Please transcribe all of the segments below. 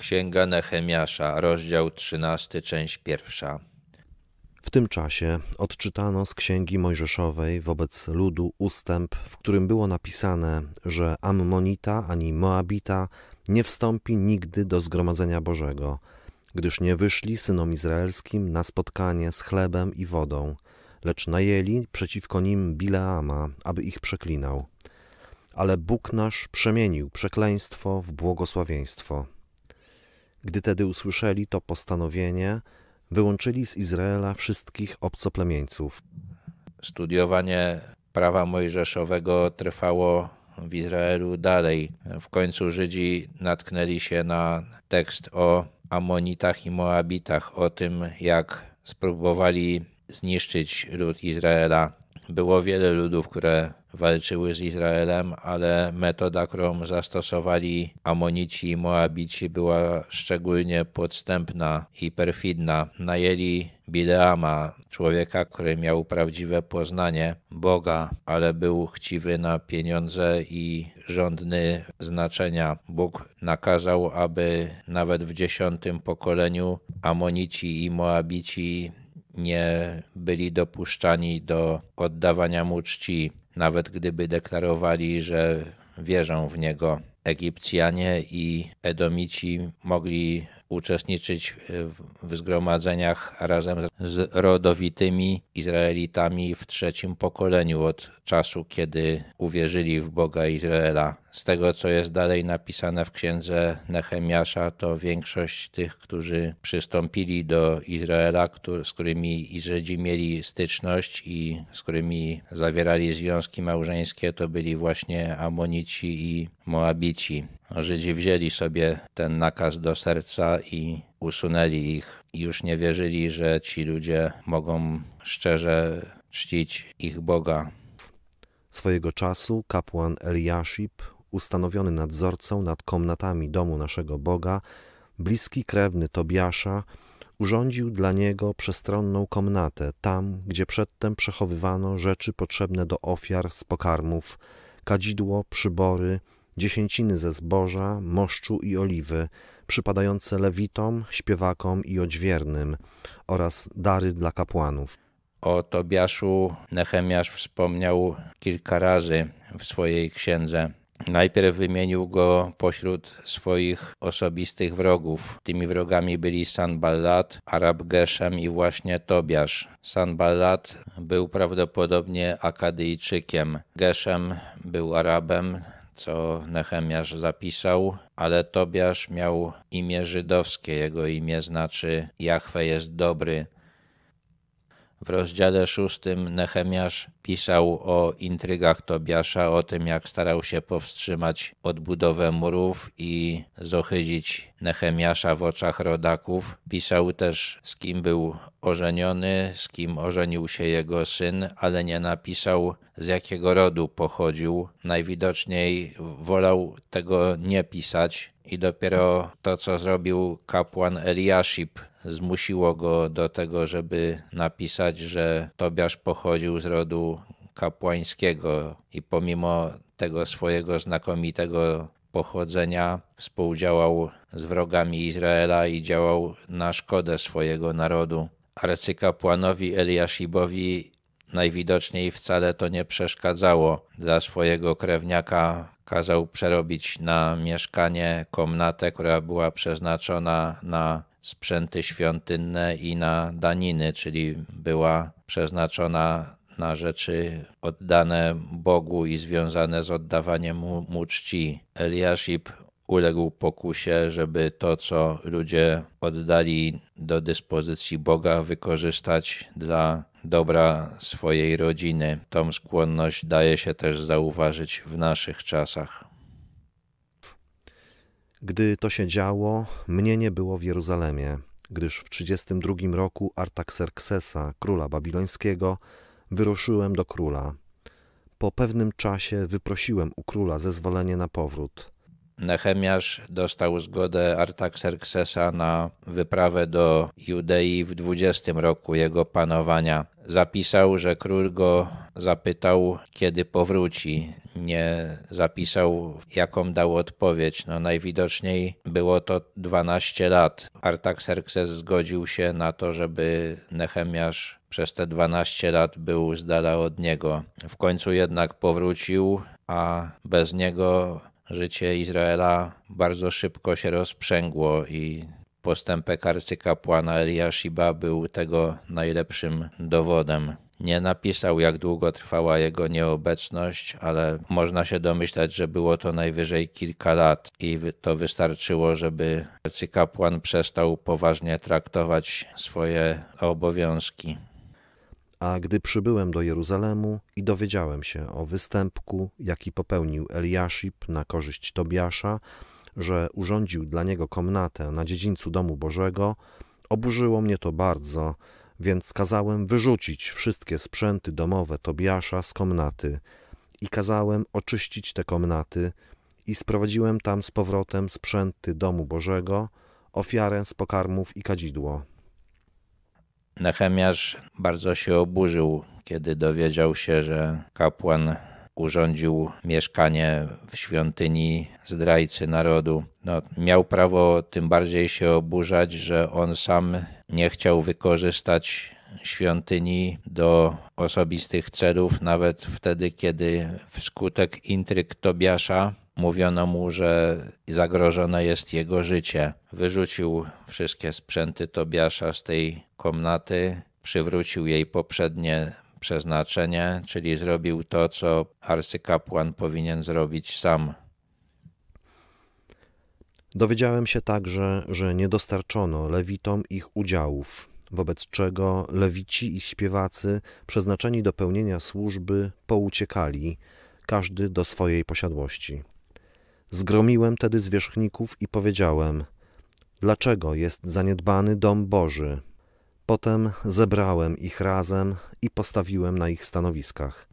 Księga Nehemiasza, rozdział 13, część pierwsza. W tym czasie odczytano z księgi Mojżeszowej wobec ludu ustęp, w którym było napisane, że Ammonita ani Moabita nie wstąpi nigdy do zgromadzenia Bożego, gdyż nie wyszli synom izraelskim na spotkanie z chlebem i wodą, lecz najęli przeciwko nim Bileama, aby ich przeklinał. Ale Bóg nasz przemienił przekleństwo w błogosławieństwo. Gdy tedy usłyszeli to postanowienie, wyłączyli z Izraela wszystkich obcoplemieńców. Studiowanie prawa mojżeszowego trwało w Izraelu dalej. W końcu Żydzi natknęli się na tekst o Amonitach i Moabitach, o tym jak spróbowali zniszczyć lud Izraela. Było wiele ludów, które walczyły z Izraelem, ale metoda, którą zastosowali Amonici i Moabici była szczególnie podstępna i perfidna. Najęli Bileama, człowieka, który miał prawdziwe poznanie Boga, ale był chciwy na pieniądze i żądny znaczenia. Bóg nakazał, aby nawet w dziesiątym pokoleniu Amonici i Moabici nie byli dopuszczani do oddawania mu czci, nawet gdyby deklarowali, że wierzą w niego. Egipcjanie i Edomici mogli uczestniczyć w zgromadzeniach razem z rodowitymi Izraelitami w trzecim pokoleniu od czasu, kiedy uwierzyli w Boga Izraela. Z tego, co jest dalej napisane w księdze Nehemiasza, to większość tych, którzy przystąpili do Izraela, z którymi Żydzi mieli styczność i z którymi zawierali związki małżeńskie, to byli właśnie Amonici i Moabici. Żydzi wzięli sobie ten nakaz do serca i usunęli ich. I już nie wierzyli, że ci ludzie mogą szczerze czcić ich Boga. Swojego czasu kapłan Eliaszib, ustanowiony nadzorcą nad komnatami domu naszego Boga, bliski krewny Tobiasza, urządził dla niego przestronną komnatę, tam, gdzie przedtem przechowywano rzeczy potrzebne do ofiar z pokarmów, kadzidło, przybory, dziesięciny ze zboża, moszczu i oliwy, przypadające lewitom, śpiewakom i odźwiernym oraz dary dla kapłanów. O Tobiaszu Nehemiasz wspomniał kilka razy w swojej księdze. Najpierw wymienił go pośród swoich osobistych wrogów. Tymi wrogami byli Sanballat, Arab Geszem i właśnie Tobiasz. Sanballat był prawdopodobnie Akadyjczykiem. Geszem był Arabem, co Nehemiasz zapisał, ale Tobiasz miał imię żydowskie. Jego imię znaczy Jahwe jest dobry. W rozdziale szóstym Nehemiasz pisał o intrygach Tobiasza, o tym jak starał się powstrzymać odbudowę murów i zohydzić Nehemiasza w oczach rodaków. Pisał też z kim był ożeniony, z kim ożenił się jego syn, ale nie napisał z jakiego rodu pochodził. Najwidoczniej wolał tego nie pisać i dopiero to, co zrobił kapłan Eliaszib, zmusiło go do tego, żeby napisać, że Tobiasz pochodził z rodu kapłańskiego i pomimo tego swojego znakomitego pochodzenia współdziałał z wrogami Izraela i działał na szkodę swojego narodu. Arcykapłanowi Eliashibowi najwidoczniej wcale to nie przeszkadzało. Dla swojego krewniaka kazał przerobić na mieszkanie komnatę, która była przeznaczona na sprzęty świątynne i na daniny, czyli była przeznaczona na rzeczy oddane Bogu i związane z oddawaniem mu, mu czci. Eliaszib uległ pokusie, żeby to, co ludzie oddali do dyspozycji Boga, wykorzystać dla dobra swojej rodziny. Tą skłonność daje się też zauważyć w naszych czasach. Gdy to się działo, mnie nie było w Jeruzalemie, gdyż w 32 roku Artaxerxesa, króla babilońskiego, wyruszyłem do króla. Po pewnym czasie wyprosiłem u króla zezwolenie na powrót. Nehemiasz dostał zgodę Artaxerxesa na wyprawę do Judei w 20 roku jego panowania. Zapisał, że król go zapytał, kiedy powróci. Nie zapisał, jaką dał odpowiedź. No najwidoczniej było to 12 lat. Artaxerxes zgodził się na to, żeby Nehemiasz przez te 12 lat był z dala od niego. W końcu jednak powrócił, a bez niego życie Izraela bardzo szybko się rozprzęgło i postępek arcykapłana Eliashiba był tego najlepszym dowodem. Nie napisał, jak długo trwała jego nieobecność, ale można się domyślać, że było to najwyżej kilka lat i to wystarczyło, żeby arcykapłan przestał poważnie traktować swoje obowiązki. A gdy przybyłem do Jeruzalemu i dowiedziałem się o występku, jaki popełnił Eliaszib na korzyść Tobiasza, że urządził dla niego komnatę na dziedzińcu domu Bożego, oburzyło mnie to bardzo, więc kazałem wyrzucić wszystkie sprzęty domowe Tobiasza z komnaty i kazałem oczyścić te komnaty i sprowadziłem tam z powrotem sprzęty domu Bożego, ofiarę z pokarmów i kadzidło. Nechemiasz bardzo się oburzył, kiedy dowiedział się, że kapłan urządził mieszkanie w świątyni zdrajcy narodu. No, miał prawo tym bardziej się oburzać, że on sam nie chciał wykorzystać świątyni do osobistych celów, nawet wtedy, kiedy wskutek intryg Tobiasza mówiono mu, że zagrożone jest jego życie. Wyrzucił wszystkie sprzęty Tobiasza z tej komnaty, przywrócił jej poprzednie przeznaczenie, czyli zrobił to, co arcykapłan powinien zrobić sam. Dowiedziałem się także, że nie dostarczono lewitom ich udziałów, wobec czego lewici i śpiewacy przeznaczeni do pełnienia służby pouciekali, każdy do swojej posiadłości. Zgromiłem tedy zwierzchników i powiedziałem: Dlaczego jest zaniedbany dom Boży? Potem zebrałem ich razem i postawiłem na ich stanowiskach.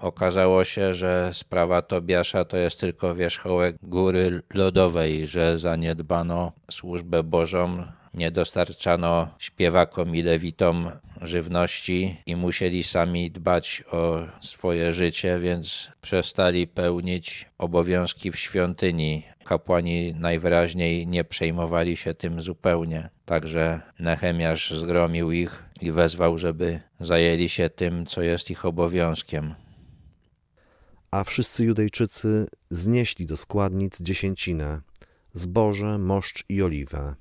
Okazało się, że sprawa Tobiasza to jest tylko wierzchołek góry lodowej, że zaniedbano służbę Bożą, nie dostarczano śpiewakom i lewitom żywności i musieli sami dbać o swoje życie, więc przestali pełnić obowiązki w świątyni. Kapłani najwyraźniej nie przejmowali się tym zupełnie. Także Nehemiasz zgromił ich i wezwał, żeby zajęli się tym, co jest ich obowiązkiem. A wszyscy Judejczycy znieśli do składnic dziesięcinę, zboże, moszcz i oliwę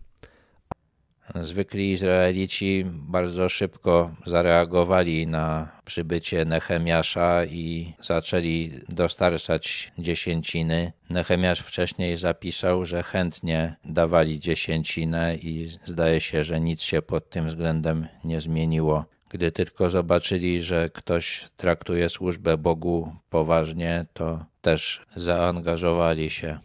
Zwykli Izraelici bardzo szybko zareagowali na przybycie Nehemiasza i zaczęli dostarczać dziesięciny. Nehemiasz wcześniej zapisał, że chętnie dawali dziesięcinę i zdaje się, że nic się pod tym względem nie zmieniło. Gdy tylko zobaczyli, że ktoś traktuje służbę Bogu poważnie, to też zaangażowali się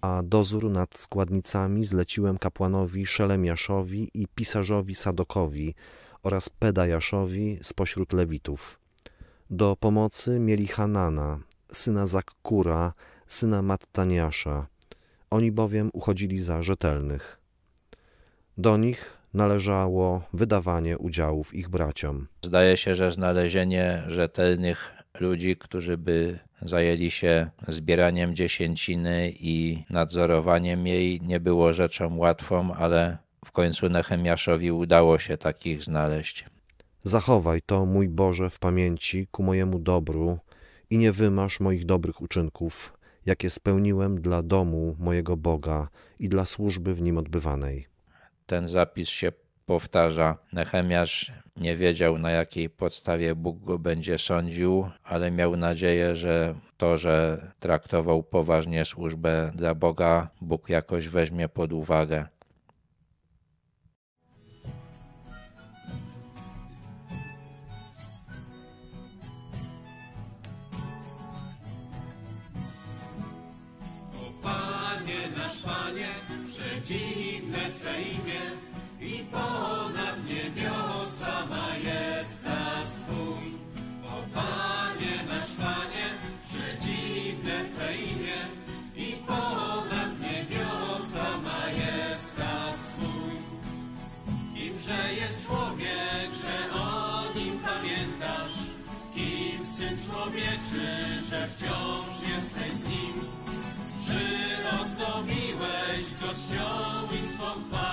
a dozór nad składnicami zleciłem kapłanowi Szelemiaszowi i pisarzowi Sadokowi oraz Pedajaszowi spośród Lewitów. Do pomocy mieli Hanana, syna Zakkura, syna Mattaniasza. Oni bowiem uchodzili za rzetelnych. Do nich należało wydawanie udziałów ich braciom. Zdaje się, że znalezienie rzetelnych ludzi, którzy by zajęli się zbieraniem dziesięciny i nadzorowaniem jej. Nie było rzeczą łatwą, ale w końcu Nehemiaszowi udało się takich znaleźć. Zachowaj to, mój Boże, w pamięci ku mojemu dobru i nie wymasz moich dobrych uczynków, jakie spełniłem dla domu mojego Boga i dla służby w nim odbywanej. Ten zapis się powtarza Nehemiasz, nie wiedział na jakiej podstawie Bóg go będzie sądził, ale miał nadzieję, że to, że traktował poważnie służbę dla Boga, Bóg jakoś weźmie pod uwagę. O Panie, nasz Panie, przedziwne Twe imię i ponad niebiosa majestat Twój. O Panie, nasz Panie, przedziwne Twe imię i ponad niebiosa majestat Twój. Kimże jest człowiek, że o nim pamiętasz? Kim Syn Człowieczy, że wciąż jesteś z nim? Czy ozdobiłeś go i swą chwałą?